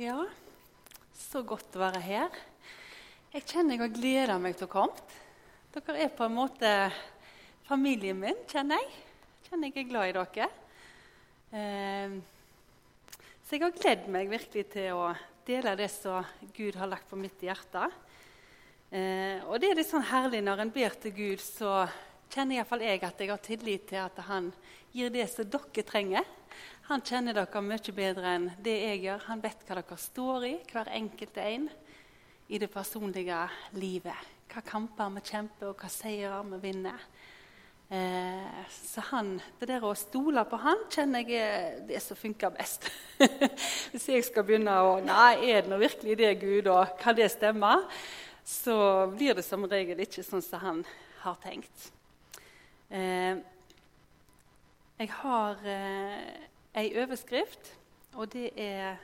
Ja, så godt å være her. Jeg kjenner jeg har gleda meg til å komme. Dere er på en måte familien min, kjenner jeg. Kjenner jeg er glad i dere. Eh, så jeg har gledd meg virkelig til å dele det som Gud har lagt på mitt hjerte. Eh, og det er litt sånn herlig når en ber til Gud, så kjenner iallfall jeg at jeg har tillit til at han gir det som dere trenger. Han kjenner dere mye bedre enn det jeg gjør. Han vet hva dere står i, hver enkelt en, i det personlige livet. Hva kamper vi kjemper, og hva seirer vi vinner. Eh, så han, det der å stole på han kjenner jeg er det som funker best. Hvis jeg skal begynne å Nei, er det nå virkelig det, Gud, og kan det stemme? Så blir det som regel ikke sånn som han har tenkt. Eh, jeg har eh, ei overskrift, og det er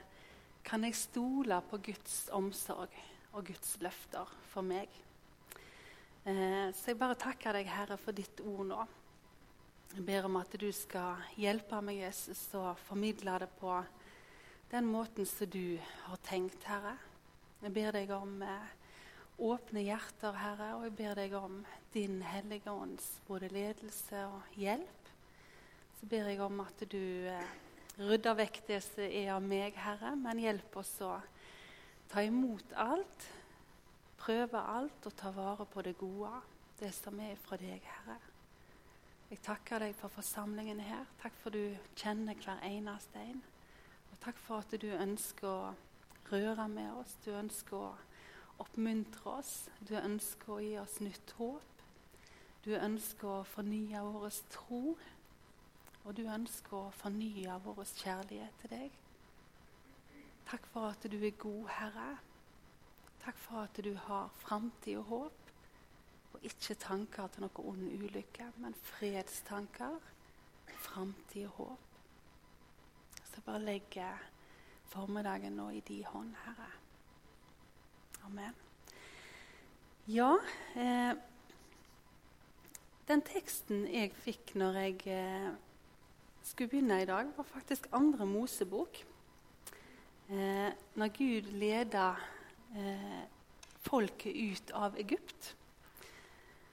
'Kan jeg stole på Guds omsorg og Guds løfter for meg?' Eh, så jeg bare takker deg, Herre, for ditt ord nå. Jeg ber om at du skal hjelpe meg, Jesus, og formidle det på den måten som du har tenkt, Herre. Jeg ber deg om eh, åpne hjerter, Herre, og jeg ber deg om din Hellige Ånds både ledelse og hjelp. Så ber jeg om at du eh, rydder vekk det som er av meg, Herre, men hjelp oss å ta imot alt, prøve alt og ta vare på det gode, det som er fra deg, Herre. Jeg takker deg for forsamlingen her. Takk for du kjenner hver eneste en. Og takk for at du ønsker å røre med oss, du ønsker å oppmuntre oss. Du ønsker å gi oss nytt håp. Du ønsker å fornye vår tro og du ønsker å fornye vår kjærlighet til deg. Takk for at du er god, Herre. Takk for at du har framtid og håp, og ikke tanker til noe ond ulykke, men fredstanker, framtid og håp. Så bare legger formiddagen nå i din hånd, Herre. Amen. Ja eh, Den teksten jeg fikk når jeg eh, skulle begynne i dag, var faktisk andre Mosebok. Eh, når Gud leda eh, folket ut av Egypt.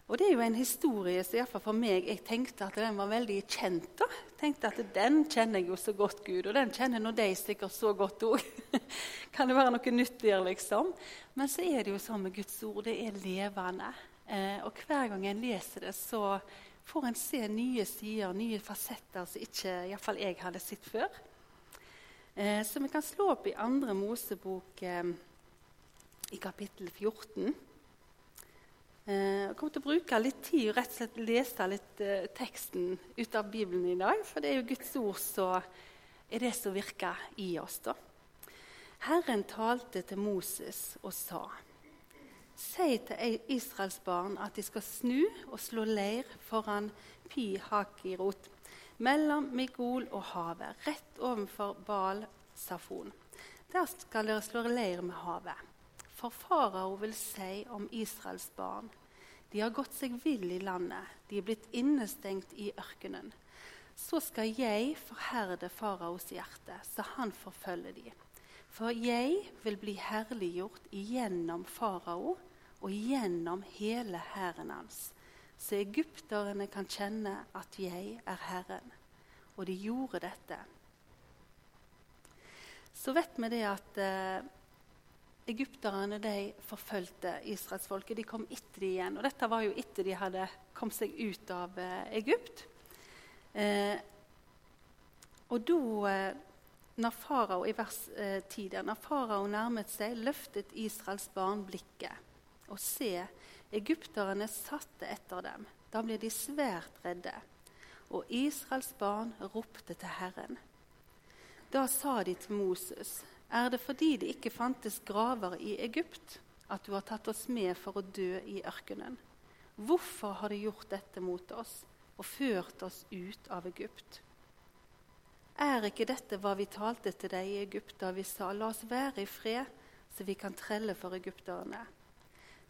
Og Det er jo en historie som iallfall for meg jeg tenkte at den var veldig kjent. da. tenkte at Den kjenner jeg jo så godt, Gud, og den kjenner nå de sikkert så godt òg. kan det være noe nytt der, liksom? Men så er det jo sånn med Guds ord, det er levende. Eh, og hver gang en leser det, så får en se nye sider, nye fasetter som ikke iallfall jeg hadde sett før. Eh, så vi kan slå opp i andre Mosebok eh, i kapittel 14. Eh, jeg kommer til å bruke litt tid og rett og slett lese litt eh, teksten ut av Bibelen i dag. For det er jo Guds ord som er det som virker i oss. da. Herren talte til Moses og sa:" Si til Israels barn at de skal snu og slå leir foran Pi Hakirot, mellom Migol og havet, rett overfor Bal Safon. Der skal dere slå leir med havet. For farao vil si om Israels barn de har gått seg vill i landet, de er blitt innestengt i ørkenen. Så skal jeg forherde faraos hjerte, så han forfølger de. For jeg vil bli herliggjort igjennom farao og gjennom hele hæren hans, så egypterne kan kjenne at jeg er Herren. Og de gjorde dette. Så vet vi det at eh, egypterne de forfulgte israelsfolket. De kom etter de igjen. Og dette var jo etter de hadde kommet seg ut av eh, Egypt. Eh, og da eh, når farao i vers eh, 10 der, når farao nærmet seg, løftet Israels barn blikket. Og se, egypterne satte etter dem. Da ble de svært redde. Og Israels barn ropte til Herren. Da sa de til Moses.: Er det fordi det ikke fantes graver i Egypt, at du har tatt oss med for å dø i ørkenen? Hvorfor har du gjort dette mot oss og ført oss ut av Egypt? Er ikke dette hva vi talte til deg i Egypt da vi sa, la oss være i fred, så vi kan trelle for egypterne?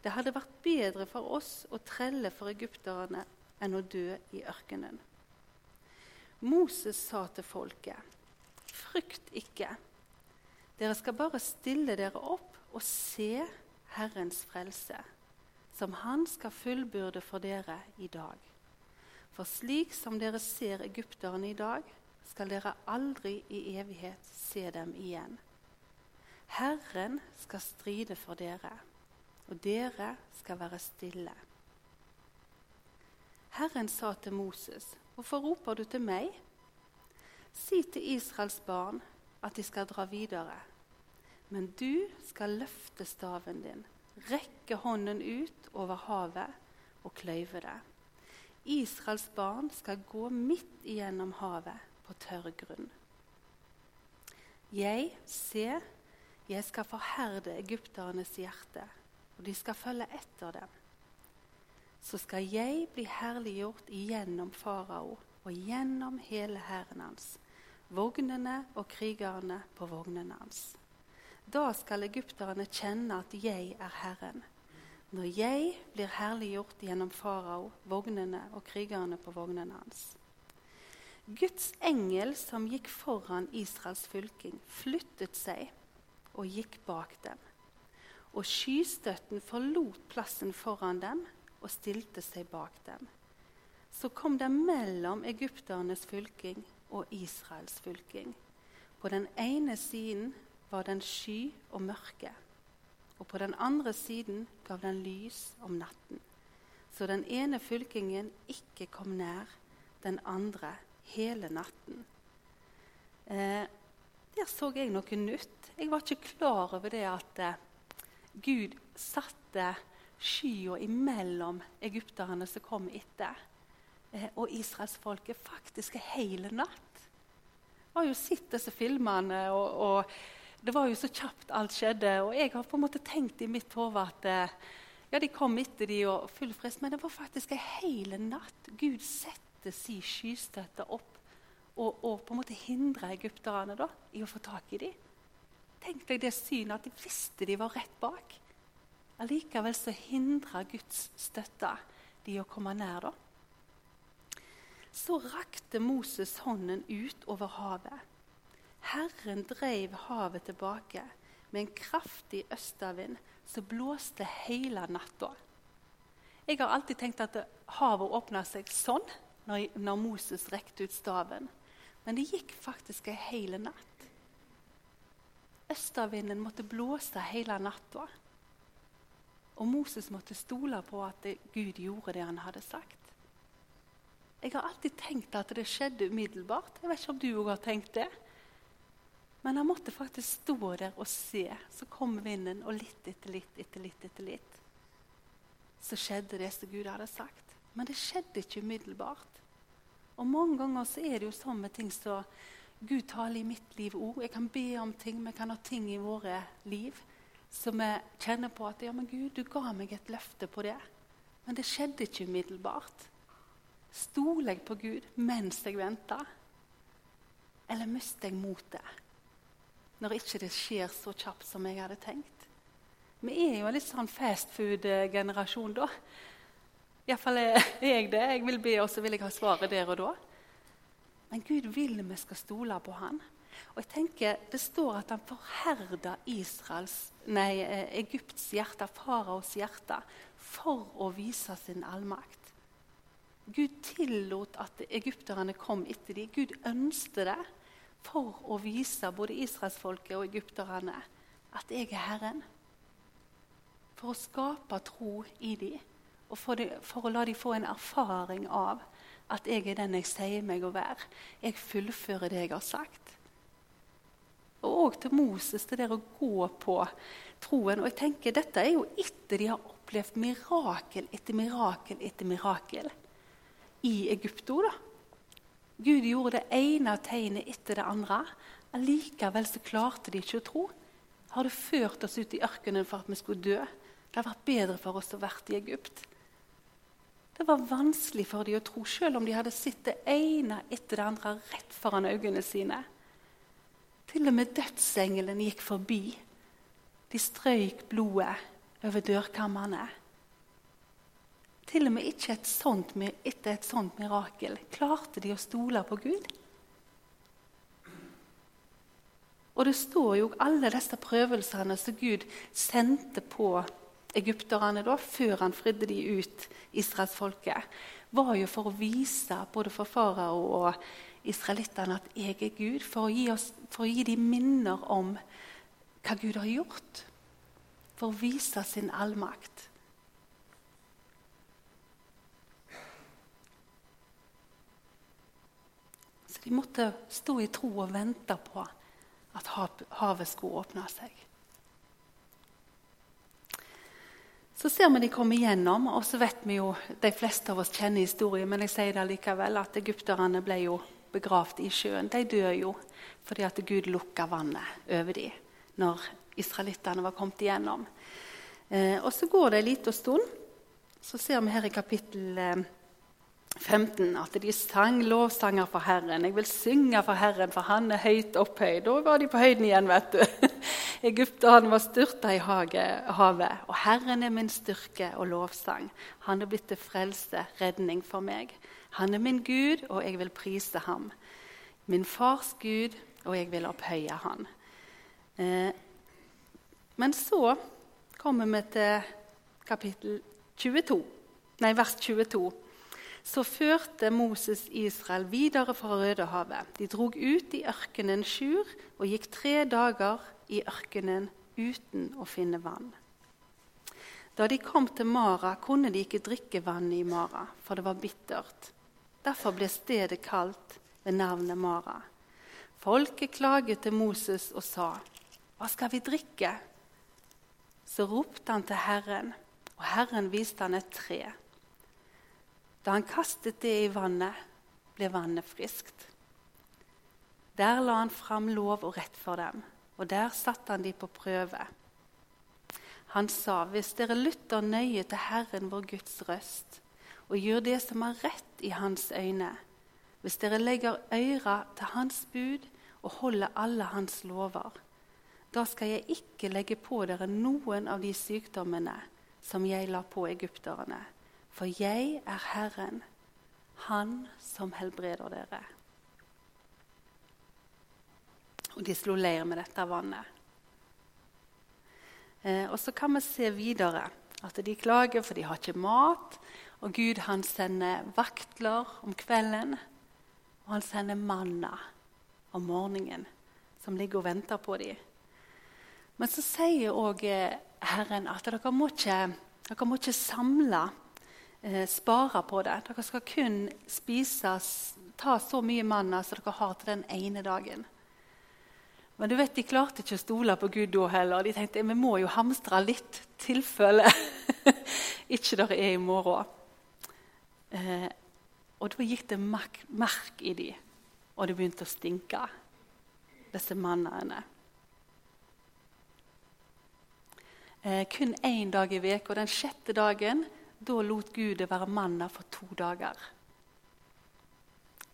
Det hadde vært bedre for oss å trelle for egypterne enn å dø i ørkenen. Moses sa til folket, frykt ikke. Dere skal bare stille dere opp og se Herrens frelse, som Han skal fullbyrde for dere i dag. For slik som dere ser egypterne i dag, skal dere aldri i evighet se dem igjen. Herren skal stride for dere, og dere skal være stille. Herren sa til Moses, 'Hvorfor roper du til meg?' Si til Israels barn at de skal dra videre. Men du skal løfte staven din, rekke hånden ut over havet og kløyve det. Israels barn skal gå midt igjennom havet på tørr grunn. Jeg, se, jeg skal forherde egypternes hjerte, og de skal følge etter dem. Så skal jeg bli herliggjort igjennom farao og gjennom hele hæren hans, vognene og krigerne på vognene hans. Da skal egypterne kjenne at jeg er Herren, når jeg blir herliggjort gjennom farao, vognene og krigerne på vognene hans. Guds engel som gikk foran Israels fylking, flyttet seg og gikk bak dem. Og skystøtten forlot plassen foran dem og stilte seg bak dem. Så kom de mellom egypternes fylking og Israels fylking. På den ene siden var den sky og mørke, og på den andre siden gav den lys om natten. Så den ene fylkingen ikke kom nær den andre hele natten. Eh, der så jeg noe nytt. Jeg var ikke klar over det at eh, Gud satte skya imellom egypterne som kom etter, eh, og israelsfolket faktisk en hel natt. Jeg har jo sett disse filmene, og, og det var jo så kjapt alt skjedde. Og jeg har på en måte tenkt i mitt hode at eh, ja, de kom etter de og full frist, men det var faktisk en hel natt. Gud sette sin skystøtte opp og, og, på en måte hindre egypterne da, i å få tak i dem. Tenk deg det synet at de visste de var rett bak. Allikevel så hindra Guds støtte de å komme nær. da. Så rakte Moses hånden ut over havet. Herren dreiv havet tilbake med en kraftig østavind som blåste hele natta. Jeg har alltid tenkt at havet åpna seg sånn når, Moses rekte ut staven. Men det gikk faktisk ei hel natt. Østavinden måtte blåse hele natta. Og Moses måtte stole på at Gud gjorde det han hadde sagt. Jeg har alltid tenkt at det skjedde umiddelbart. Jeg vet ikke om du òg har tenkt det. Men han måtte faktisk stå der og se. Så kom vinden, og litt etter litt etter litt etter litt så skjedde det som Gud hadde sagt. Men det skjedde ikke umiddelbart. Og mange ganger så er det jo sånn med ting som Gud taler i mitt liv òg. Jeg kan be om ting, vi kan ha ting i våre liv som vi kjenner på at ja, men Gud, du ga meg et løfte på det. Men det skjedde ikke umiddelbart. Stoler jeg på Gud mens jeg venter? Eller mister jeg motet? når ikke det skjer så kjapt som jeg hadde tenkt. Vi er jo en litt sånn fast food-generasjon, da. Iallfall er jeg det. Jeg vil be, og så vil jeg ha svaret der og da. Men Gud vil vi skal stole på Han. Og jeg tenker, Det står at han forherda Israels, nei, eh, Egypts hjerte, faraos hjerte, for å vise sin allmakt. Gud tillot at egypterne kom etter dem. Gud ønsket det for å vise både israelsfolket og egypterne at jeg er Herren. For å skape tro i dem, og for, de, for å la dem få en erfaring av at jeg er den jeg sier meg å være. Jeg fullfører det jeg har sagt. Og òg til Moses, det der å gå på troen. Og jeg tenker, Dette er jo etter de har opplevd mirakel etter mirakel etter mirakel i Egypto. da. Gud gjorde det ene tegnet etter det andre. Allikevel så klarte de ikke å tro. Har det ført oss ut i ørkenen for at vi skulle dø? Det har vært bedre for oss å være i Egypt. Det var vanskelig for dem å tro, selv om de hadde sett det ene etter det andre rett foran øynene sine. Til og med dødsengelen gikk forbi. De strøyk blodet over dørkammerne. Til og med ikke et sånt, etter et sånt mirakel klarte de å stole på Gud. Og det står jo alle disse prøvelsene som Gud sendte på egypterne da, før han fridde de ut, israelsfolket, var jo for å vise både for farao og israelittene at jeg er Gud. For å, gi oss, for å gi dem minner om hva Gud har gjort. For å vise sin allmakt. Så de måtte stå i tro og vente på at havet skulle åpne seg. Så ser vi de komme igjennom, og så vet vi jo, de fleste av oss kjenner historien, men jeg sier det likevel, at egypterne ble jo begravd i sjøen. De dør jo fordi at Gud lukka vannet over dem når israelittene var kommet igjennom. Eh, og Så går det en liten stund. Så ser vi her i kapittel eh, 15 at de sang lovsanger for Herren. 'Jeg vil synge for Herren, for Han er høyt opphøyd.' Da var de på høyden igjen, vet du. Egypterne var styrta i havet. Og Herren er min styrke og lovsang. Han er blitt til frelse, redning for meg. Han er min Gud, og jeg vil prise ham. Min fars Gud, og jeg vil opphøye han. Eh, men så kommer vi til kapittel 22, nei, vers 22 så førte Moses Israel videre fra Rødehavet. De drog ut i ørkenen Sjur og gikk tre dager i ørkenen uten å finne vann. Da de kom til Mara, kunne de ikke drikke vannet i Mara, for det var bittert. Derfor ble stedet kalt ved navnet Mara. Folket klaget til Moses og sa, 'Hva skal vi drikke?' Så ropte han til Herren, og Herren viste han et tre. Da han kastet det i vannet, ble vannet friskt. Der la han fram lov og rett for dem, og der satte han de på prøve. Han sa, hvis dere lytter nøye til Herren vår Guds røst, og gjør det som er rett i Hans øyne, hvis dere legger øra til Hans bud og holder alle Hans lover, da skal jeg ikke legge på dere noen av de sykdommene som jeg la på egypterne for jeg er Herren, Han som helbreder dere. Og de slo leir med dette vannet. Eh, og Så kan vi se videre at de klager, for de har ikke mat. Og Gud han sender vaktler om kvelden, og han sender manna om morgenen, som ligger og venter på dem. Men så sier òg eh, Herren at dere må ikke, dere må ikke samle eh, spare på det. Dere skal kun spise, ta så mye manna som dere har til den ene dagen. Men du vet, de klarte ikke å stole på Gud da heller. De tenkte vi må jo hamstre litt tilfelle ikke det er i morgen. Eh, og da gikk det mark, mark i de, og det begynte å stinke, disse mannene. Eh, kun én dag i uka, og den sjette dagen da lot Gud det være manna for to dager.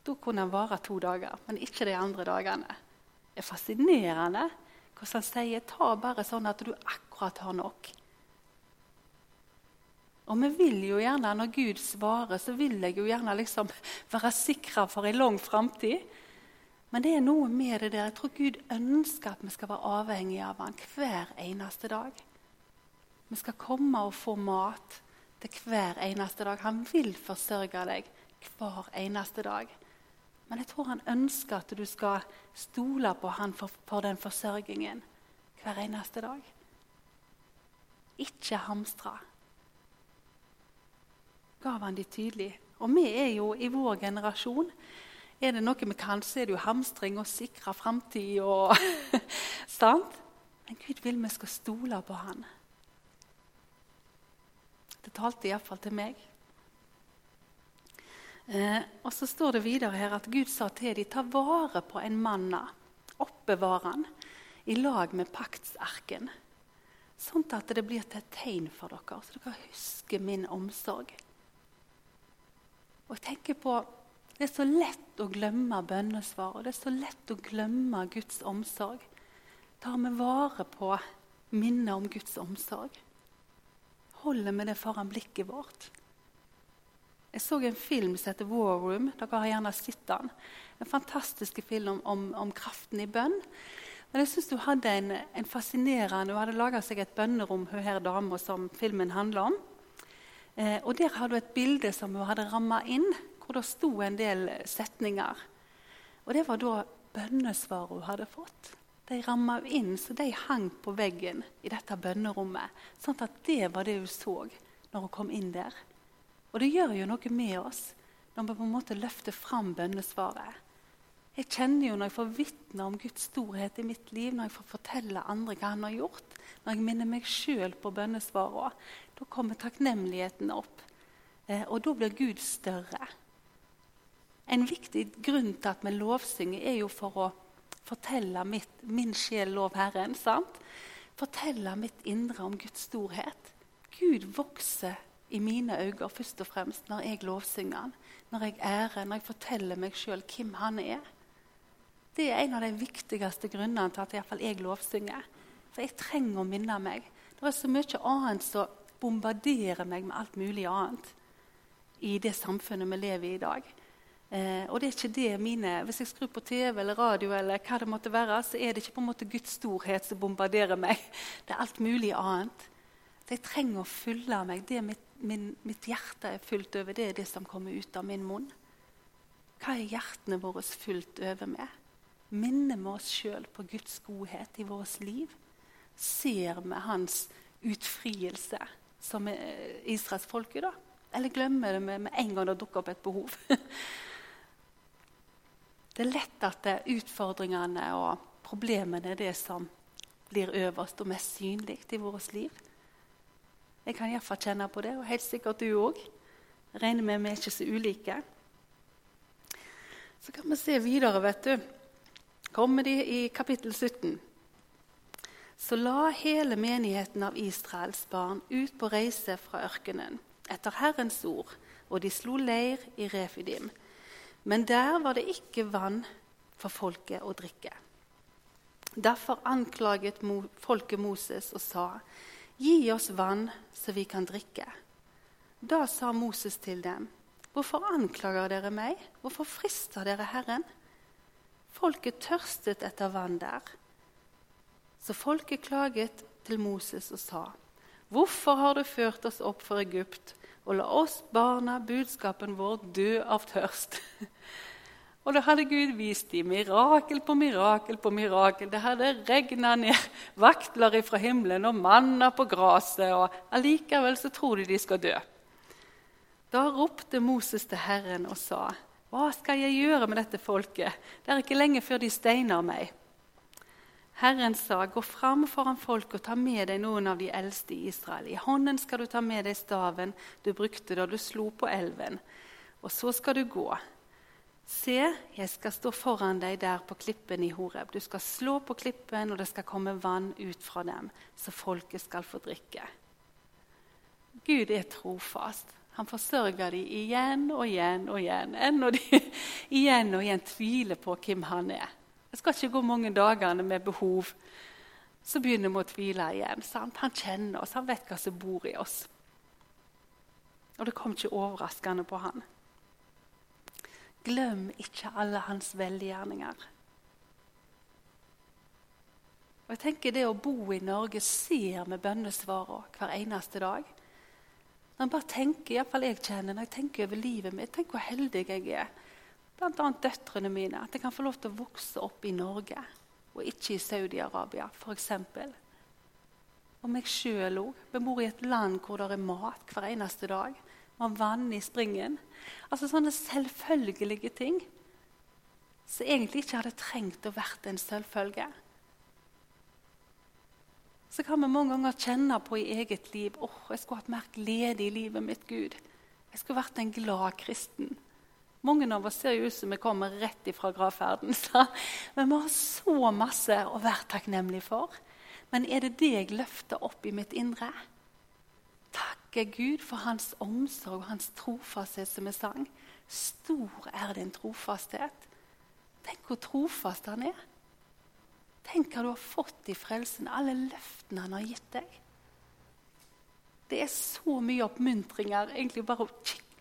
Da kunne han vare to dager, men ikke de andre dagene. Det er fascinerende hvordan han sier ta bare sånn at du akkurat har nok. Og vi vil jo gjerne, Når Gud svarer, så vil jeg jo gjerne liksom være sikra for en lang framtid. Men det er noe med det der. Jeg tror Gud ønsker at vi skal være avhengige av ham hver eneste dag. Vi skal komme og få mat til hver eneste dag. Han vil forsørge deg hver eneste dag. Men jeg tror han ønsker at du skal stole på han for, for den forsørgingen hver eneste dag. Ikke hamstre. Gav han de tydelig. Og vi er jo i vår generasjon Er det noe vi kan, så er det jo hamstring og sikre framtid og Sant? Men Gud vil vi skal stole på han. Det talte iallfall til meg. Eh, og så står det videre her at Gud sa til dem ta vare på en manna, oppbevar han i lag med paktsarken, sånn at det blir til et tegn for dere, så dere husker min omsorg. Og jeg tenker på, Det er så lett å glemme bønnesvar, og det er så lett å glemme Guds omsorg. Tar vi vare på minnet om Guds omsorg? holder vi det foran blikket vårt. Jeg så en film som heter War Room. Dere har gjerne sett den. En fantastisk film om, om, kraften i bønn. Men jeg syns hun hadde en, en, fascinerende Hun hadde laga seg et bønnerom, hun her dama som filmen handler om. Eh, og Der hadde hun et bilde som hun hadde ramma inn, hvor det sto en del setninger. Og Det var da bønnesvaret hun hadde fått. De ramma inn, så de hang på veggen i dette bønnerommet. Sånn at det var det hun så når hun kom inn der. Og det gjør jo noe med oss når vi på en måte løfter fram bønnesvaret. Jeg kjenner jo når jeg får vitne om Guds storhet i mitt liv, når jeg får fortelle andre hva han har gjort, når jeg minner meg sjøl på bønnesvarene, da kommer takknemligheten opp. Eh, og da blir Gud større. En viktig grunn til at vi lovsynger, er jo for å fortelle mitt, min sjel lov Herren. sant? Fortelle mitt indre om Guds storhet. Gud vokser i mine øyne først og fremst når jeg lovsynger han, når jeg ærer, når jeg forteller meg sjøl hvem han er. Det er en av de viktigste grunnene til at jeg, jeg lovsynger. For jeg trenger å minne meg. Det er så mye annet som bombarderer meg med alt mulig annet i det samfunnet vi lever i i dag. Eh, og det er ikke det mine, Hvis jeg skrur på TV eller radio, eller hva det måtte være, så er det ikke på en måte Guds storhet som bombarderer meg. Det er alt mulig annet. Så jeg trenger å fylle meg. Det mitt, min, mitt hjerte er fylt over, det er det som kommer ut av min munn. Hva er hjertene våre fylt over med? minner vi oss sjøl på Guds godhet i vårt liv? Ser vi hans utfrielse som israelsfolket, da? Eller glemmer det med, en gang det dukker opp et behov? det er lett at det utfordringene og problemene er det som blir øverst og mest synlig i vårt liv. Jeg kan iallfall kjenne på det, og helt sikkert du òg. Regner med vi er ikke så ulike. Så kan vi se videre, vet du kommer de i kapittel 17. Så la hele menigheten av Israels barn ut på reise fra ørkenen etter Herrens ord, og de slo leir i Refidim. Men der var det ikke vann for folket å drikke. Derfor anklaget folket Moses og sa, Gi oss vann, så vi kan drikke. Da sa Moses til dem, Hvorfor anklager dere meg? Hvorfor frister dere Herren? Folket tørstet etter vann der. Så folket klaget til Moses og sa, 'Hvorfor har du ført oss opp for Egypt?' og la oss barna budskapen vår dø av tørst. Og da hadde Gud vist dem mirakel på mirakel på mirakel. Det hadde regna ned vaktler fra himmelen og manna på gresset, og allikevel så tror de de skal dø. Da ropte Moses til Herren og sa:" Hva skal jeg gjøre med dette folket? Det er ikke lenge før de steiner meg. Herren sa, gå fram foran folket og ta med deg noen av de eldste i Israel. I hånden skal du ta med deg staven du brukte da du slo på elven. Og så skal du gå. Se, jeg skal stå foran deg der på klippen i Horeb. Du skal slå på klippen, og det skal komme vann ut fra dem, så folket skal få drikke. Gud er trofast. Han forsørger dem igjen og igjen og igjen. Ennå de igjen og igjen tviler på hvem han er. Det skal ikke gå mange dagene med behov. Så begynner vi å tvile igjen. Sant? Han kjenner oss, han vet hva som bor i oss. Og det kom ikke overraskende på han. Glem ikke alle hans velgjerninger. Og jeg tenker Det å bo i Norge ser vi bønnesvarene hver eneste dag. Når jeg bare tenker, iallfall jeg kjenner, når jeg tenker over livet mitt, tenk hvor heldig jeg er. Bl.a. døtrene mine. At jeg kan få lov til å vokse opp i Norge og ikke i Saudi-Arabia, f.eks. Og meg sjøl òg. Vi bor i et land hvor det er mat hver eneste dag. Har vann i springen. Altså sånne selvfølgelige ting som egentlig ikke hadde trengt å vært en selvfølge så kan vi mange ganger kjenne på i eget liv åh, oh, jeg skulle hatt mer glede i livet mitt. Gud. Jeg skulle vært en glad kristen. Mange av oss ser jo ut som vi kommer rett ifra gravferden. Men vi har så masse å være takknemlige for. Men er det det jeg løfter opp i mitt indre? Takke Gud for hans omsorg og hans trofasthet, som vi sang. Stor er din trofasthet. Tenk hvor trofast han er. Tenk hva du har fått i frelsen, alle løftene han har gitt deg. Det er så mye oppmuntringer. egentlig Bare å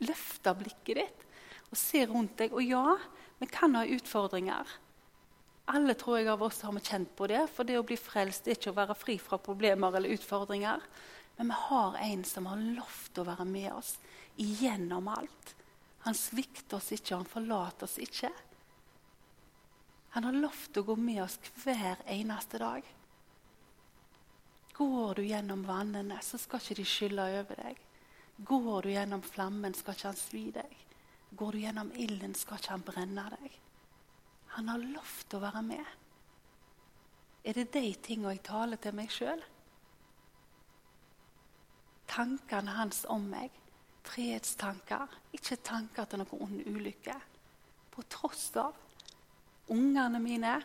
løfte blikket ditt og se rundt deg. Og ja, vi kan ha utfordringer. Alle tror jeg av oss har kjent på det, for det å bli frelst er ikke å være fri fra problemer eller utfordringer. Men vi har en som har lovt å være med oss igjennom alt. Han svikter oss ikke, han forlater oss ikke. Han har lovt å gå med oss hver eneste dag. Går du gjennom vannene, så skal ikke de skylle over deg. Går du gjennom flammen, skal ikke han svi deg. Går du gjennom ilden, skal ikke han brenne deg. Han har lovt å være med. Er det de tingene jeg taler til meg sjøl? Tankene hans om meg, fredstanker, ikke tanker til noen ond ulykke. På tross av ungene mine.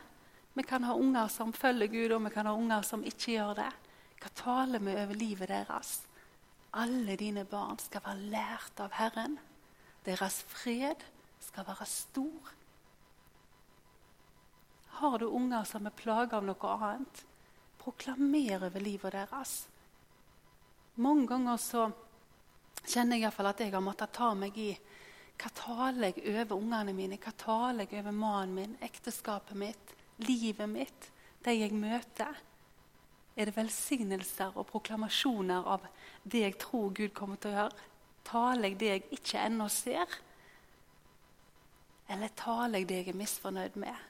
Vi kan ha unger som følger Gud, og vi kan ha unger som ikke gjør det. Hva taler vi over livet deres? Alle dine barn skal være lært av Herren. Deres fred skal være stor. Har du unger som er plaga av noe annet, proklamer over livet deres. Mange ganger så kjenner jeg i fall at jeg har måttet ta meg i hva taler jeg over ungene mine, hva taler jeg over mannen min, ekteskapet mitt, livet mitt, de jeg møter er det velsignelser og proklamasjoner av det jeg tror Gud kommer til å gjøre? Taler jeg det jeg ikke ennå ser? Eller taler jeg det jeg er misfornøyd med?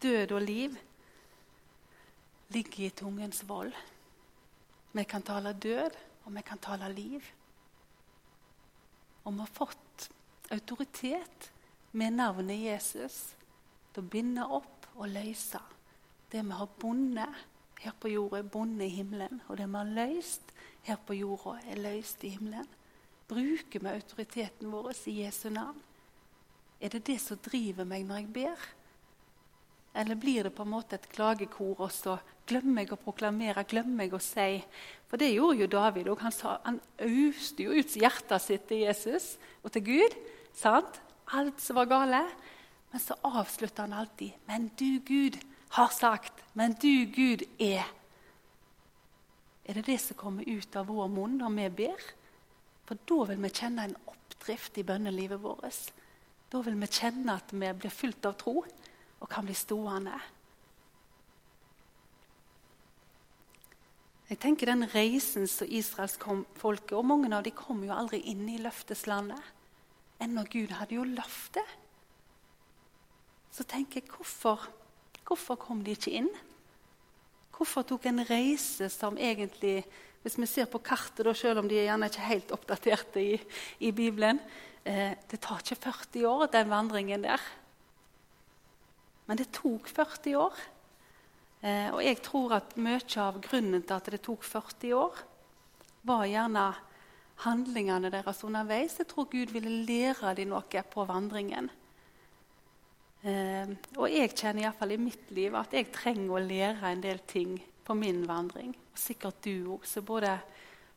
Død og liv ligger i tungens vold. Vi kan tale død, og vi kan tale liv. Og vi har fått autoritet med navnet Jesus til å binde opp og løse det vi har bundet her på jorda, er bundet i himmelen. Og det vi har løst her på jorda, er løst i himmelen. Bruker vi autoriteten vår i Jesu navn? Er det det som driver meg når jeg ber? Eller blir det på en måte et klagekor, også? glemmer jeg å proklamere, glemmer jeg å si? For det gjorde jo David. og Han, sa, han auste jo ut hjertet sitt til Jesus og til Gud. sant? Alt som var gale. Men så avslutter han alltid 'Men du, Gud, har sagt.' 'Men du, Gud, er.' Er det det som kommer ut av vår munn når vi ber? For da vil vi kjenne en oppdrift i bønnelivet vårt. Da vil vi kjenne at vi blir fylt av tro og kan bli stående. Jeg tenker Den reisen som israelsfolket og mange av dem kom jo aldri inn i løfteslandet. Ennå Gud hadde jo lovt det så tenker jeg hvorfor, hvorfor kom de ikke inn? Hvorfor tok en reise som egentlig Hvis vi ser på kartet, da, selv om de er gjerne ikke helt oppdaterte i, i Bibelen eh, Det tar ikke 40 år, den vandringen der. Men det tok 40 år. Eh, og jeg tror at mye av grunnen til at det tok 40 år, var gjerne handlingene deres underveis. Jeg tror Gud ville lære dem noe på vandringen. Eh, og jeg kjenner iallfall i mitt liv at jeg trenger å lære en del ting på min vandring. Og sikkert du òg, som både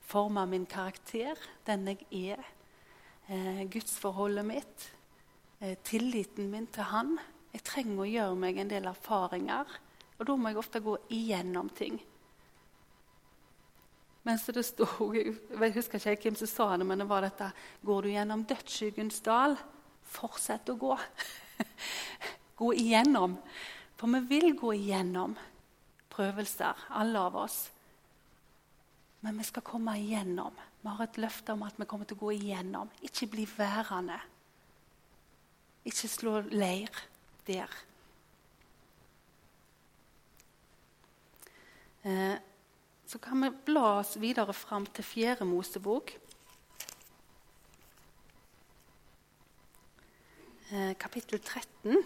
former min karakter, den jeg er, eh, gudsforholdet mitt, eh, tilliten min til Han. Jeg trenger å gjøre meg en del erfaringer, og da må jeg ofte gå igjennom ting. Mens det stod, Jeg husker ikke hvem som sa det, men det var dette Går du gjennom dødsskyggens dal, fortsett å gå. gå igjennom. For vi vil gå igjennom prøvelser, alle av oss. Men vi skal komme igjennom. Vi har et løfte om at vi kommer til å gå igjennom. Ikke bli værende. Ikke slå leir der. Eh, så kan vi bla oss videre fram til Fjerde Mosebok. Eh, kapittel 13.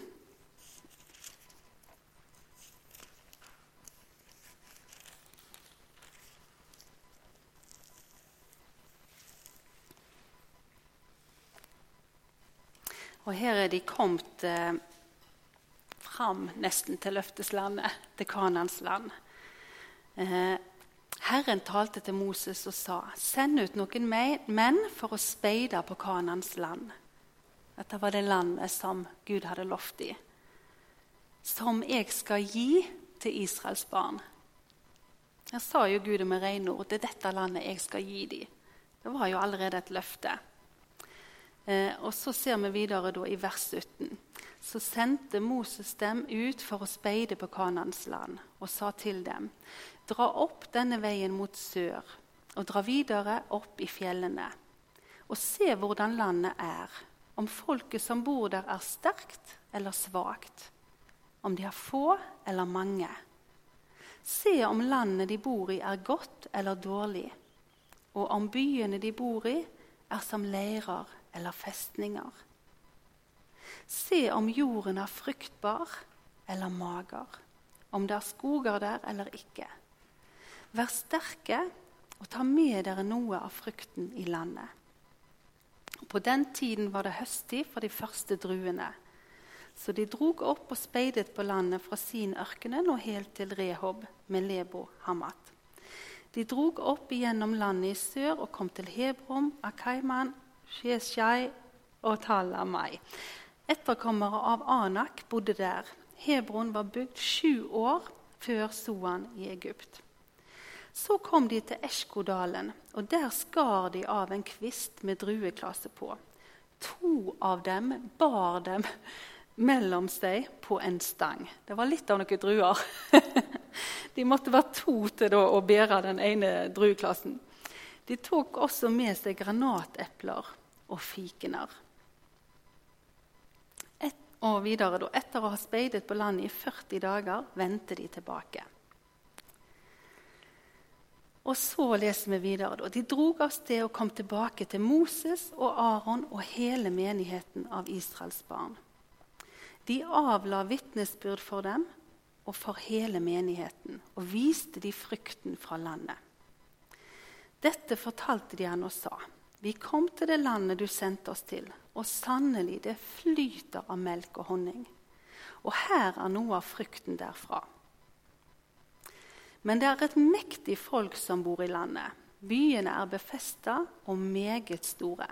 Og her er de kommet eh, fram nesten til løfteslandet, til Kanans land. Eh, Herren talte til Moses og sa.: Send ut noen menn for å speide på Kanans land. Dette var det landet som Gud hadde lovt i. Som jeg skal gi til Israels barn. Her sa jo Gud med rene ord det er dette landet jeg skal gi dem. Det var jo allerede et løfte. Eh, og så ser vi videre i vers 17. Så sendte Moses dem ut for å speide på Kanans land og sa til dem.: Dra opp denne veien mot sør og dra videre opp i fjellene. Og se hvordan landet er, om folket som bor der, er sterkt eller svakt. Om de har få eller mange. Se om landet de bor i, er godt eller dårlig, og om byene de bor i, er som leirer eller festninger. Se om jorden er fruktbar eller mager, om det er skoger der eller ikke. Vær sterke og ta med dere noe av frukten i landet. På den tiden var det høsttid for de første druene. Så de drog opp og speidet på landet fra sin ørkenen og helt til Rehob med Lebo Hamat. De drog opp igjennom landet i sør og kom til Hebrom, Akaiman, Sheshai og Talamai. Etterkommere av Anak bodde der. Hebron var bygd sju år før Soan i Egypt. Så kom de til Eshkodalen, og der skar de av en kvist med drueklase på. To av dem bar dem mellom seg på en stang. Det var litt av noen druer. de måtte være to til å bære den ene drueklassen. De tok også med seg granatepler og fikener. Og videre da, Etter å ha speidet på landet i 40 dager vendte de tilbake. Og så leser vi videre. Da. De drog av sted og kom tilbake til Moses og Aron og hele menigheten av Israels barn. De avla vitnesbyrd for dem og for hele menigheten og viste de frykten fra landet. Dette fortalte de han og sa. Vi kom til det landet du sendte oss til, og sannelig, det flyter av melk og honning. Og her er noe av frykten derfra. Men det er et mektig folk som bor i landet. Byene er befesta og meget store.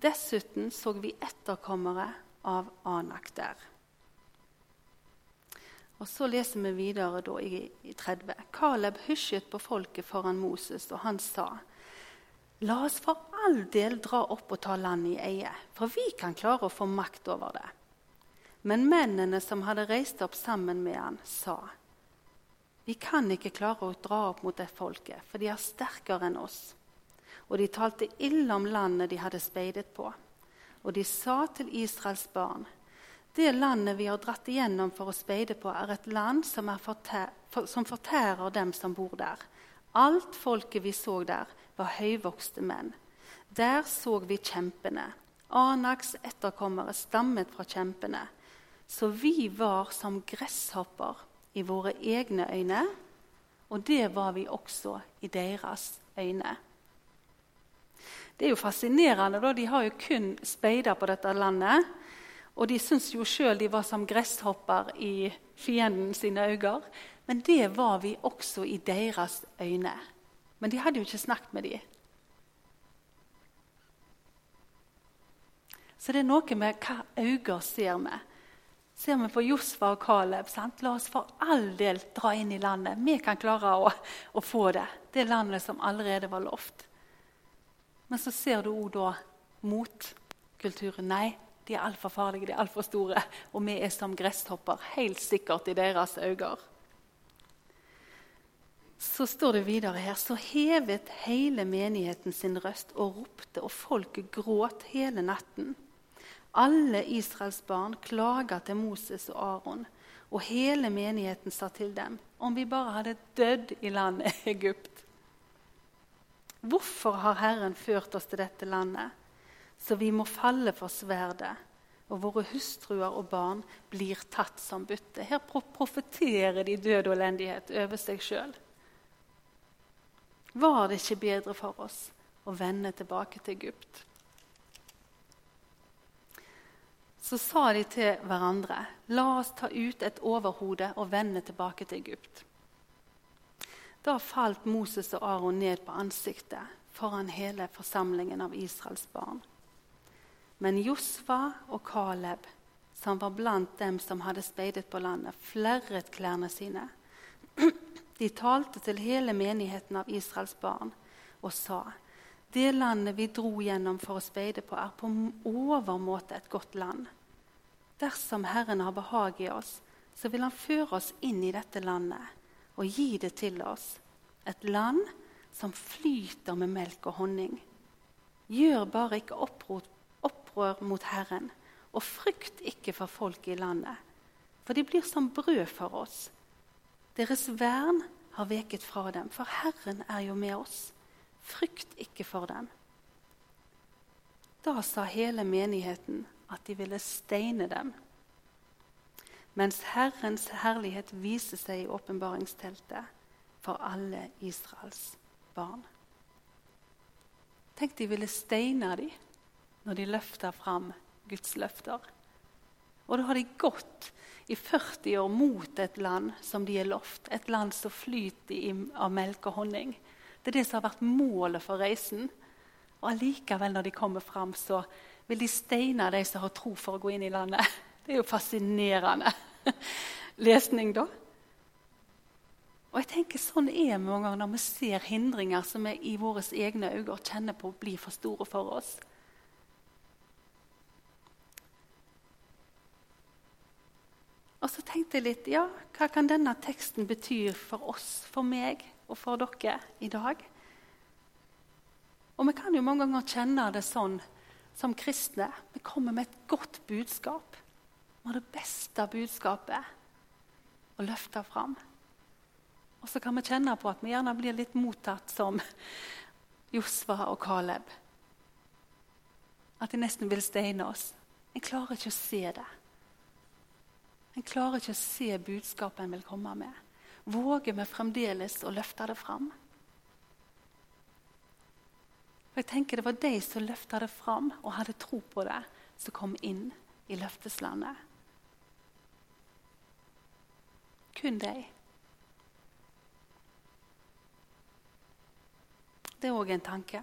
Dessuten så vi etterkommere av Anak der. Og Så leser vi videre i, i 30. Kaleb hysjet på folket foran Moses, og han sa:" La oss for all del dra opp og ta landet i eie, for vi kan klare å få makt over det. Men mennene som hadde reist opp sammen med han, sa:" Vi kan ikke klare å dra opp mot det folket, for de er sterkere enn oss. Og de talte ille om landet de hadde speidet på. Og de sa til Israels barn.: Det landet vi har dratt igjennom for å speide på, er et land som, er fortæ som fortærer dem som bor der. Alt folket vi så der, var høyvokste menn. Der så vi kjempene. Anaks etterkommere stammet fra kjempene. Så vi var som gresshopper i våre egne øyne, og det var vi også i deres øyne. Det er jo fascinerende. da, De har jo kun speida på dette landet. Og de syns jo sjøl de var som gresshopper i fienden sine øyne. Men det var vi også i deres øyne. Men de hadde jo ikke snakket med dem. Så det er noe med hva øyne ser vi. Ser vi på Josfa og Caleb, sant? la oss for all del dra inn i landet. Vi kan klare å, å få det. Det landet som allerede var lovt. Men så ser du òg da motkulturen. Nei, de er altfor farlige, de er altfor store. Og vi er som gresshopper, helt sikkert i deres øyne. Så står det videre her Så hevet hele menigheten sin røst og ropte, og folket gråt hele natten. Alle Israels barn klaga til Moses og Aron, og hele menigheten sa til dem om vi bare hadde dødd i landet Egypt. Hvorfor har Herren ført oss til dette landet, så vi må falle for sverdet, og våre hustruer og barn blir tatt som bytte? Her profeterer de død og elendighet over seg sjøl. Var det ikke bedre for oss å vende tilbake til Egypt? Så sa de til hverandre, la oss ta ut et overhode og vende tilbake til Egypt. Da falt Moses og Aron ned på ansiktet foran hele forsamlingen av Israels barn. Men Josva og Kaleb, som var blant dem som hadde speidet på landet, flerret klærne sine. De talte til hele menigheten av Israels barn og sa:" Det landet vi dro gjennom for å speide på, er på overmåte et godt land. Dersom Herren har behag i oss, så vil Han føre oss inn i dette landet og gi det til oss. Et land som flyter med melk og honning. Gjør bare ikke oppror, opprør mot Herren, og frykt ikke for folk i landet. For de blir som brød for oss. Deres vern har veket fra dem, for Herren er jo med oss. Frykt ikke for dem. Da sa hele menigheten at de ville steine dem. Mens Herrens herlighet viser seg i åpenbaringsteltet for alle Israels barn. Tenk de ville steine dem når de løfta fram Guds løfter. Og da har de gått i 40 år mot et land som de er lovt, et land som flyter av melk og honning. Det er det som har vært målet for reisen. Og allikevel, når de kommer fram, så vil de steine de som har tro for å gå inn i landet. Det er jo fascinerende lesning, da. Og jeg tenker Sånn er vi mange ganger når vi ser hindringer som vi i våre egne øyne kjenner på blir for store for oss. Og så tenkte jeg litt ja, hva kan denne teksten bety for oss, for meg? Og for dere i dag. Og vi kan jo mange ganger kjenne det sånn som kristne. Vi kommer med et godt budskap. Vi har det beste budskapet å løfte fram. Og så kan vi kjenne på at vi gjerne blir litt mottatt som Josva og Caleb. At de nesten vil steine oss. En klarer ikke å se det. En klarer ikke å se budskapet en vil komme med. Våger vi fremdeles å løfte det fram? Og jeg tenker Det var de som løfta det fram og hadde tro på det, som kom inn i løfteslandet. Kun de. Det er òg en tanke.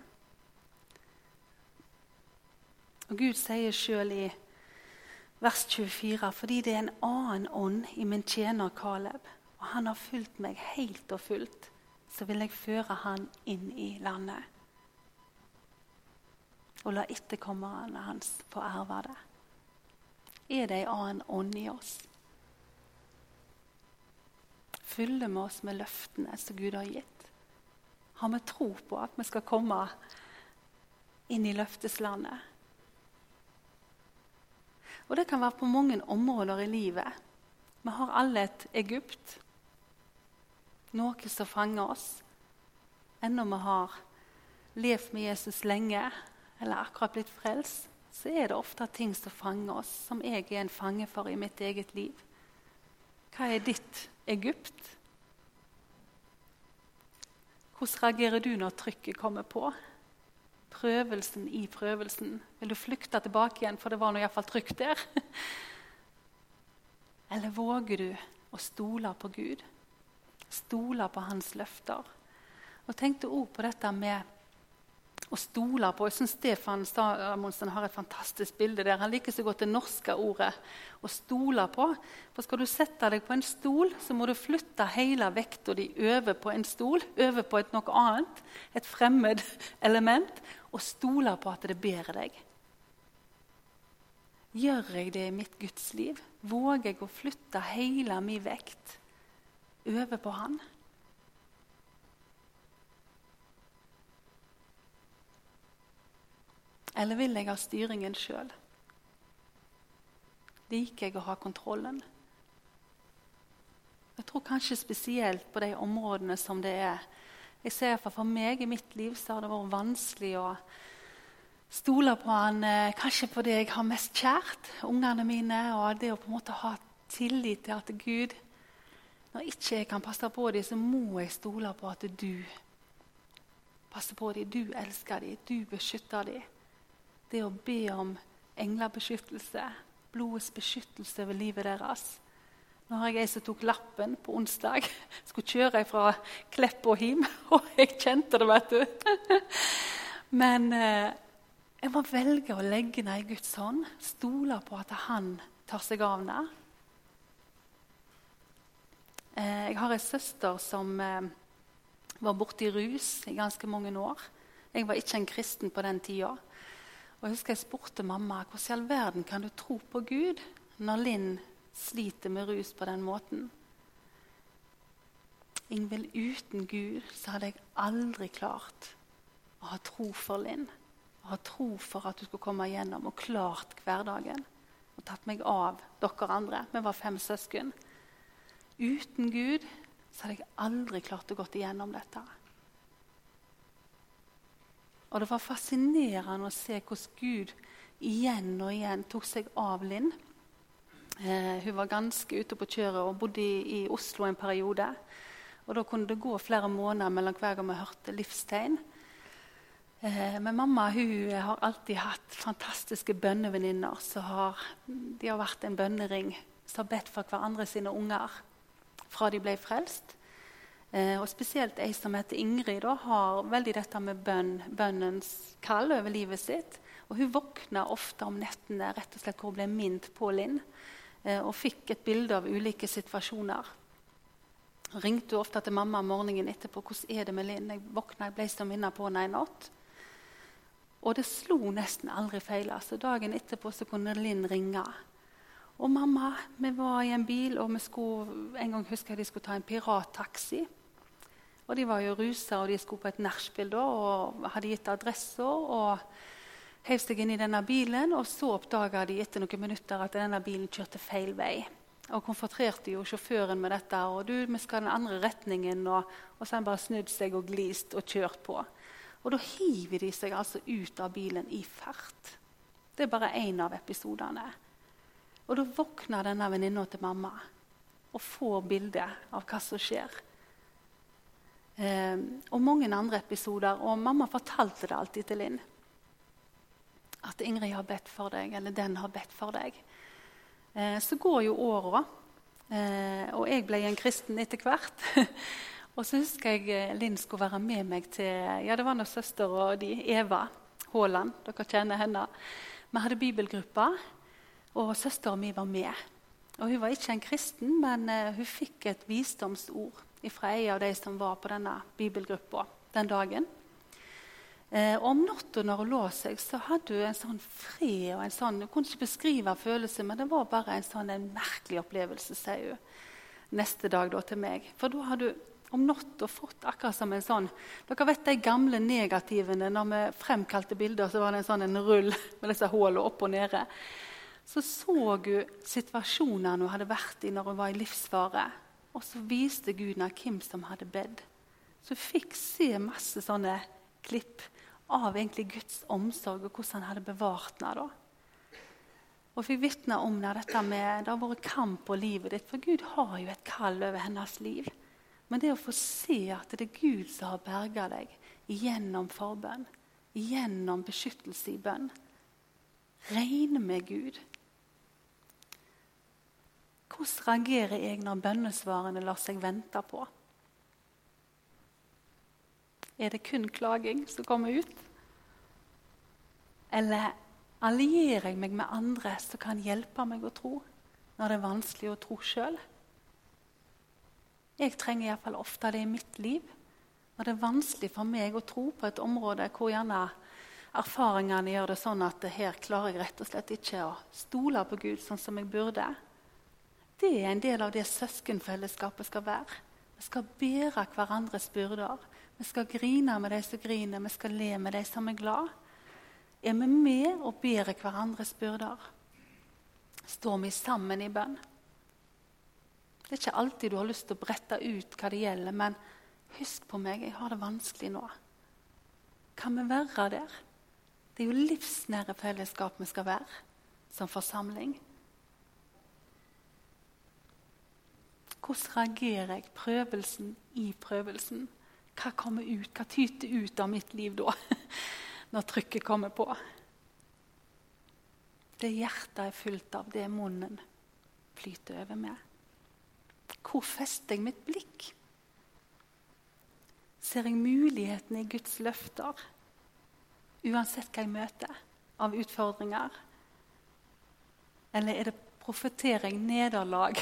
Og Gud sier sjøl i vers 24.: Fordi det er en annen ånd i min tjener Kaleb og han har fulgt meg helt og fullt, så vil jeg føre han inn i landet. Og la etterkommerne hans få erve det. Er det ei annen ånd i oss? Fyller vi oss med løftene som Gud har gitt? Har vi tro på at vi skal komme inn i løfteslandet? Og Det kan være på mange områder i livet. Vi har alle et Egypt noe som fanger oss. Enda vi har levd med Jesus lenge eller akkurat blitt frelst, så er det ofte ting som fanger oss, som jeg er en fange for i mitt eget liv. Hva er ditt Egypt? Hvordan reagerer du når trykket kommer på? Prøvelsen i prøvelsen. Vil du flykte tilbake igjen, for det var iallfall trykk der? Eller våger du å stole på Gud? Stole på hans løfter. Og tenkte òg på dette med å stole på. Jeg syns Stefan Stamonsen har et fantastisk bilde der. Han liker så godt det norske ordet 'å stole på'. For Skal du sette deg på en stol, så må du flytte hele vekta di over på en stol, over på et noe annet, et fremmed element, og stole på at det bærer deg. Gjør jeg det i mitt Guds liv? Våger jeg å flytte hele min vekt over på han. Eller vil jeg ha styringen sjøl? Liker jeg å ha kontrollen? Jeg tror kanskje spesielt på de områdene som det er Jeg ser for, for meg i mitt liv så har det vært vanskelig å stole på han, eh, kanskje på det jeg har mest kjært, ungene mine, og det å på en måte ha tillit til at Gud når ikke jeg kan passe på dem, så må jeg stole på at du passer på dem. Du elsker dem, du beskytter dem. Det å be om englebeskyttelse, blodets beskyttelse over livet deres. Nå har jeg ei som tok lappen på onsdag. Skulle kjøre fra Klepp og hjem. Og jeg kjente det, vet du. Men eh, jeg må velge å legge ned i Guds hånd. Stole på at han tar seg av henne. Eh, jeg har ei søster som eh, var borti rus i ganske mange år. Jeg var ikke en kristen på den tida. Og jeg husker jeg spurte mamma hvordan i all verden kan du tro på Gud når Linn sliter med rus på den måten. Ingvild, uten Gud så hadde jeg aldri klart å ha tro for Linn. Å ha tro for at du skulle komme igjennom og klart hverdagen. Og tatt meg av dere andre. Vi var fem søsken. Uten Gud så hadde jeg aldri klart å gå igjennom dette. Og det var fascinerende å se hvordan Gud igjen og igjen tok seg av Linn. Eh, hun var ganske ute på kjøret og bodde i, i, Oslo en periode. Og Da kunne det gå flere måneder mellom hver gang vi hørte livstegn. Eh, men mamma hun har alltid hatt fantastiske bønnevenninner. De har vært en bønnering som har bedt for hverandre sine unger fra de ble frelst. Eh, og Spesielt ei som heter Ingrid, da, har veldig dette med bønn, bønnens kall over livet sitt. Og Hun våkna ofte om nettene rett og slett hvor hun ble minnet på Linn. Eh, og fikk et bilde av ulike situasjoner. Hun ringte ofte til mamma morgenen etterpå. 'Hvordan er det med Linn?' Jeg våkna, jeg ble så minnet på henne i natt. Og det slo nesten aldri feil. Altså, dagen etterpå så kunne Linn ringe. Og mamma, vi var i en bil, og vi skulle, en gang husker jeg de skulle ta en pirattaxi. Og De var jo rusa, og de skulle på et nachspiel og hadde gitt adresser. og heiv seg inn i denne bilen, og Så oppdaga de etter noen minutter at denne bilen kjørte feil vei. Og konfronterte jo sjåføren med dette. og du, vi skal den andre retningen, og, og så har han bare snudd seg og glist og kjørt på. Og Da hiver de seg altså ut av bilen i fart. Det er bare én av episodene. Og da våkner denne venninna til mamma og får bilde av hva som skjer. Eh, og mange andre episoder. Og mamma fortalte det alltid til Linn. At Ingrid har bedt for deg, eller den har bedt for deg. Eh, så går jo åra, eh, og jeg ble en kristen etter hvert. og så husker jeg eh, Linn skulle være med meg til ja det var noe søster og de, Eva Haaland. Dere kjenner henne. Vi hadde bibelgrupper. Og søstera mi var med. Og Hun var ikke en kristen, men uh, hun fikk et visdomsord fra en av de som var på denne bibelgruppa den dagen. Og Om natta når hun lå seg, så hadde hun en sånn fred og en sånn, Hun kunne ikke beskrive følelse, men det var bare en sånn en merkelig opplevelse, sier hun neste dag da, til meg. For da hadde hun om natta fått akkurat som en sånn Dere vet de gamle negativene når vi fremkalte bilder, så var det en sånn en rull med disse hullene opp og nede så så hun situasjonene hun hadde vært i når hun var i livsfare. Og så viste Gud henne hvem som hadde bedt. Så hun fikk se masse sånne klipp av egentlig Guds omsorg og hvordan han hadde bevart henne. da. Og fikk vitne om det, dette med, det har vært kamp på livet ditt. For Gud har jo et kall over hennes liv. Men det å få se at det er Gud som har berga deg gjennom forbønn, gjennom beskyttelse i bønn Regne med Gud. Hvordan reagerer jeg når bønnesvarene lar seg vente på? Er det kun klaging som kommer ut? Eller allierer jeg meg med andre som kan hjelpe meg å tro når det er vanskelig å tro sjøl? Jeg trenger iallfall ofte det i mitt liv. Når det er vanskelig for meg å tro på et område hvor gjerne erfaringene gjør det sånn at her klarer jeg rett og slett ikke å stole på Gud sånn som jeg burde. Det er en del av det søskenfellesskapet skal være. Vi skal bære hverandres byrder. Vi skal grine med de som griner, vi skal le med de som er glad. Er vi med og bærer hverandres byrder? Står vi sammen i bønn? Det er ikke alltid du har lyst til å brette ut hva det gjelder, men husk på meg, jeg har det vanskelig nå. Kan vi være der? Det er jo livsnære fellesskap vi skal være som forsamling. Hvordan reagerer jeg prøvelsen i prøvelsen? Hva kommer ut, hva tyter ut av mitt liv da, når trykket kommer på? Det hjertet er fullt av, det munnen flyter over med. Hvor fester jeg mitt blikk? Ser jeg mulighetene i Guds løfter? uansett hva jeg møter av utfordringer? Eller er det profetering, nederlag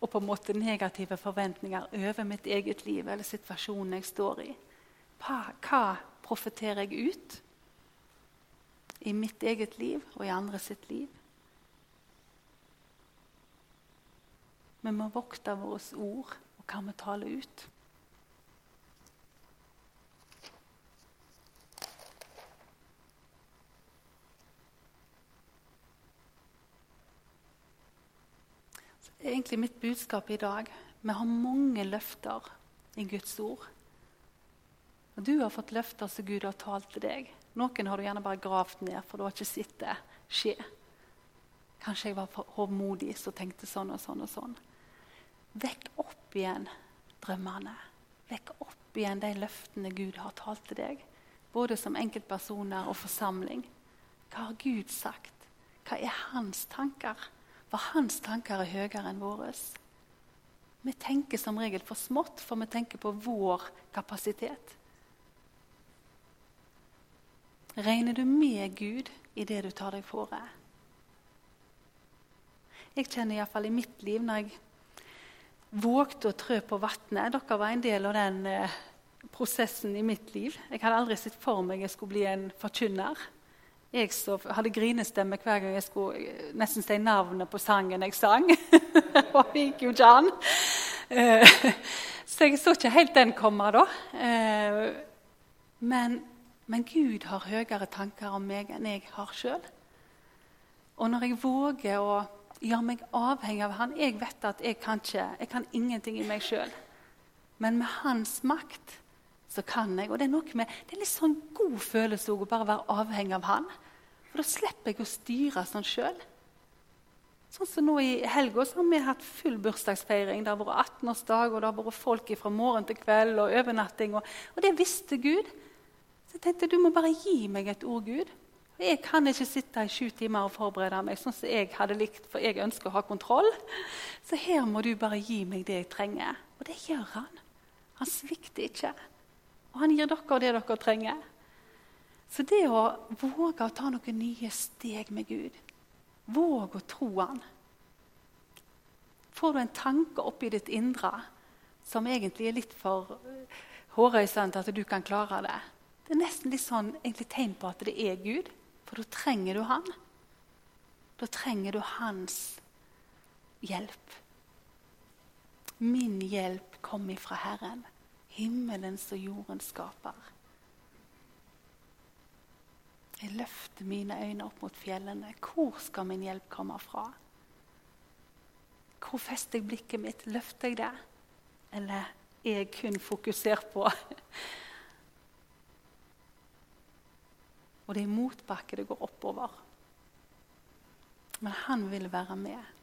og på en måte negative forventninger over mitt eget liv eller situasjonen jeg står i? Hva, hva profeterer jeg ut i mitt eget liv og i andre sitt liv. Vi må vokte våre ord og hva vi taler ut. Så egentlig mitt budskap i dag Vi har mange løfter i Guds ord. Og Du har fått løfter som Gud har talt til deg. Noen har du gjerne bare gravd ned, for du har ikke sett det skje. Kanskje jeg var for hovmodig som tenkte sånn og sånn og sånn. Vekk opp igjen drømmene. Vekk opp igjen de løftene Gud har talt til deg. Både som enkeltpersoner og forsamling. Hva har Gud sagt? Hva er hans tanker? For hans tanker er høyere enn våre. Vi tenker som regel for smått, for vi tenker på vår kapasitet. Regner du med Gud i det du tar deg fore? Jeg kjenner iallfall i mitt liv når jeg vågte å trø på vannet Dere var en del av den eh, prosessen i mitt liv. Jeg hadde aldri sett for meg jeg skulle bli en forkynner. Jeg så, hadde grinestemme hver gang jeg skulle eh, nesten si navnet på sangen jeg sang. Og det gikk jo ikke an. Eh, så jeg så ikke helt den komme da. Eh, men men Gud har høyere tanker om meg enn jeg har sjøl. Og når jeg våger å gjøre meg avhengig av Han Jeg vet at jeg kan ikke, jeg kan ingenting i meg sjøl. Men med Hans makt så kan jeg. Og det er med, det er litt sånn god følelse å bare være avhengig av Han. For da slipper jeg å styre sånn sjøl. Sånn som nå I helga har vi hatt full bursdagsfeiring. Det har vært 18-årsdag, og det har vært folk fra morgen til kveld og overnatting. Og, og det visste Gud. Så jeg tenkte du må bare gi meg et ord, Gud. Jeg kan ikke sitte i sju timer og forberede meg sånn som jeg hadde likt, for jeg ønsker å ha kontroll. Så her må du bare gi meg det jeg trenger. Og det gjør han. Han svikter ikke. Og han gir dere det dere trenger. Så det å våge å ta noen nye steg med Gud, våg å tro Han Får du en tanke oppi ditt indre som egentlig er litt for hårreisende til at du kan klare det, det er nesten litt sånn egentlig tegn på at det er Gud, for da trenger du Han. Da trenger du Hans hjelp. Min hjelp kom ifra Herren, himmelens og jordens skaper. Jeg løfter mine øyne opp mot fjellene. Hvor skal min hjelp komme fra? Hvor fester jeg blikket mitt? Løfter jeg det? Eller er jeg kun fokusert på Og det er motbakke det går oppover. Men han vil være med.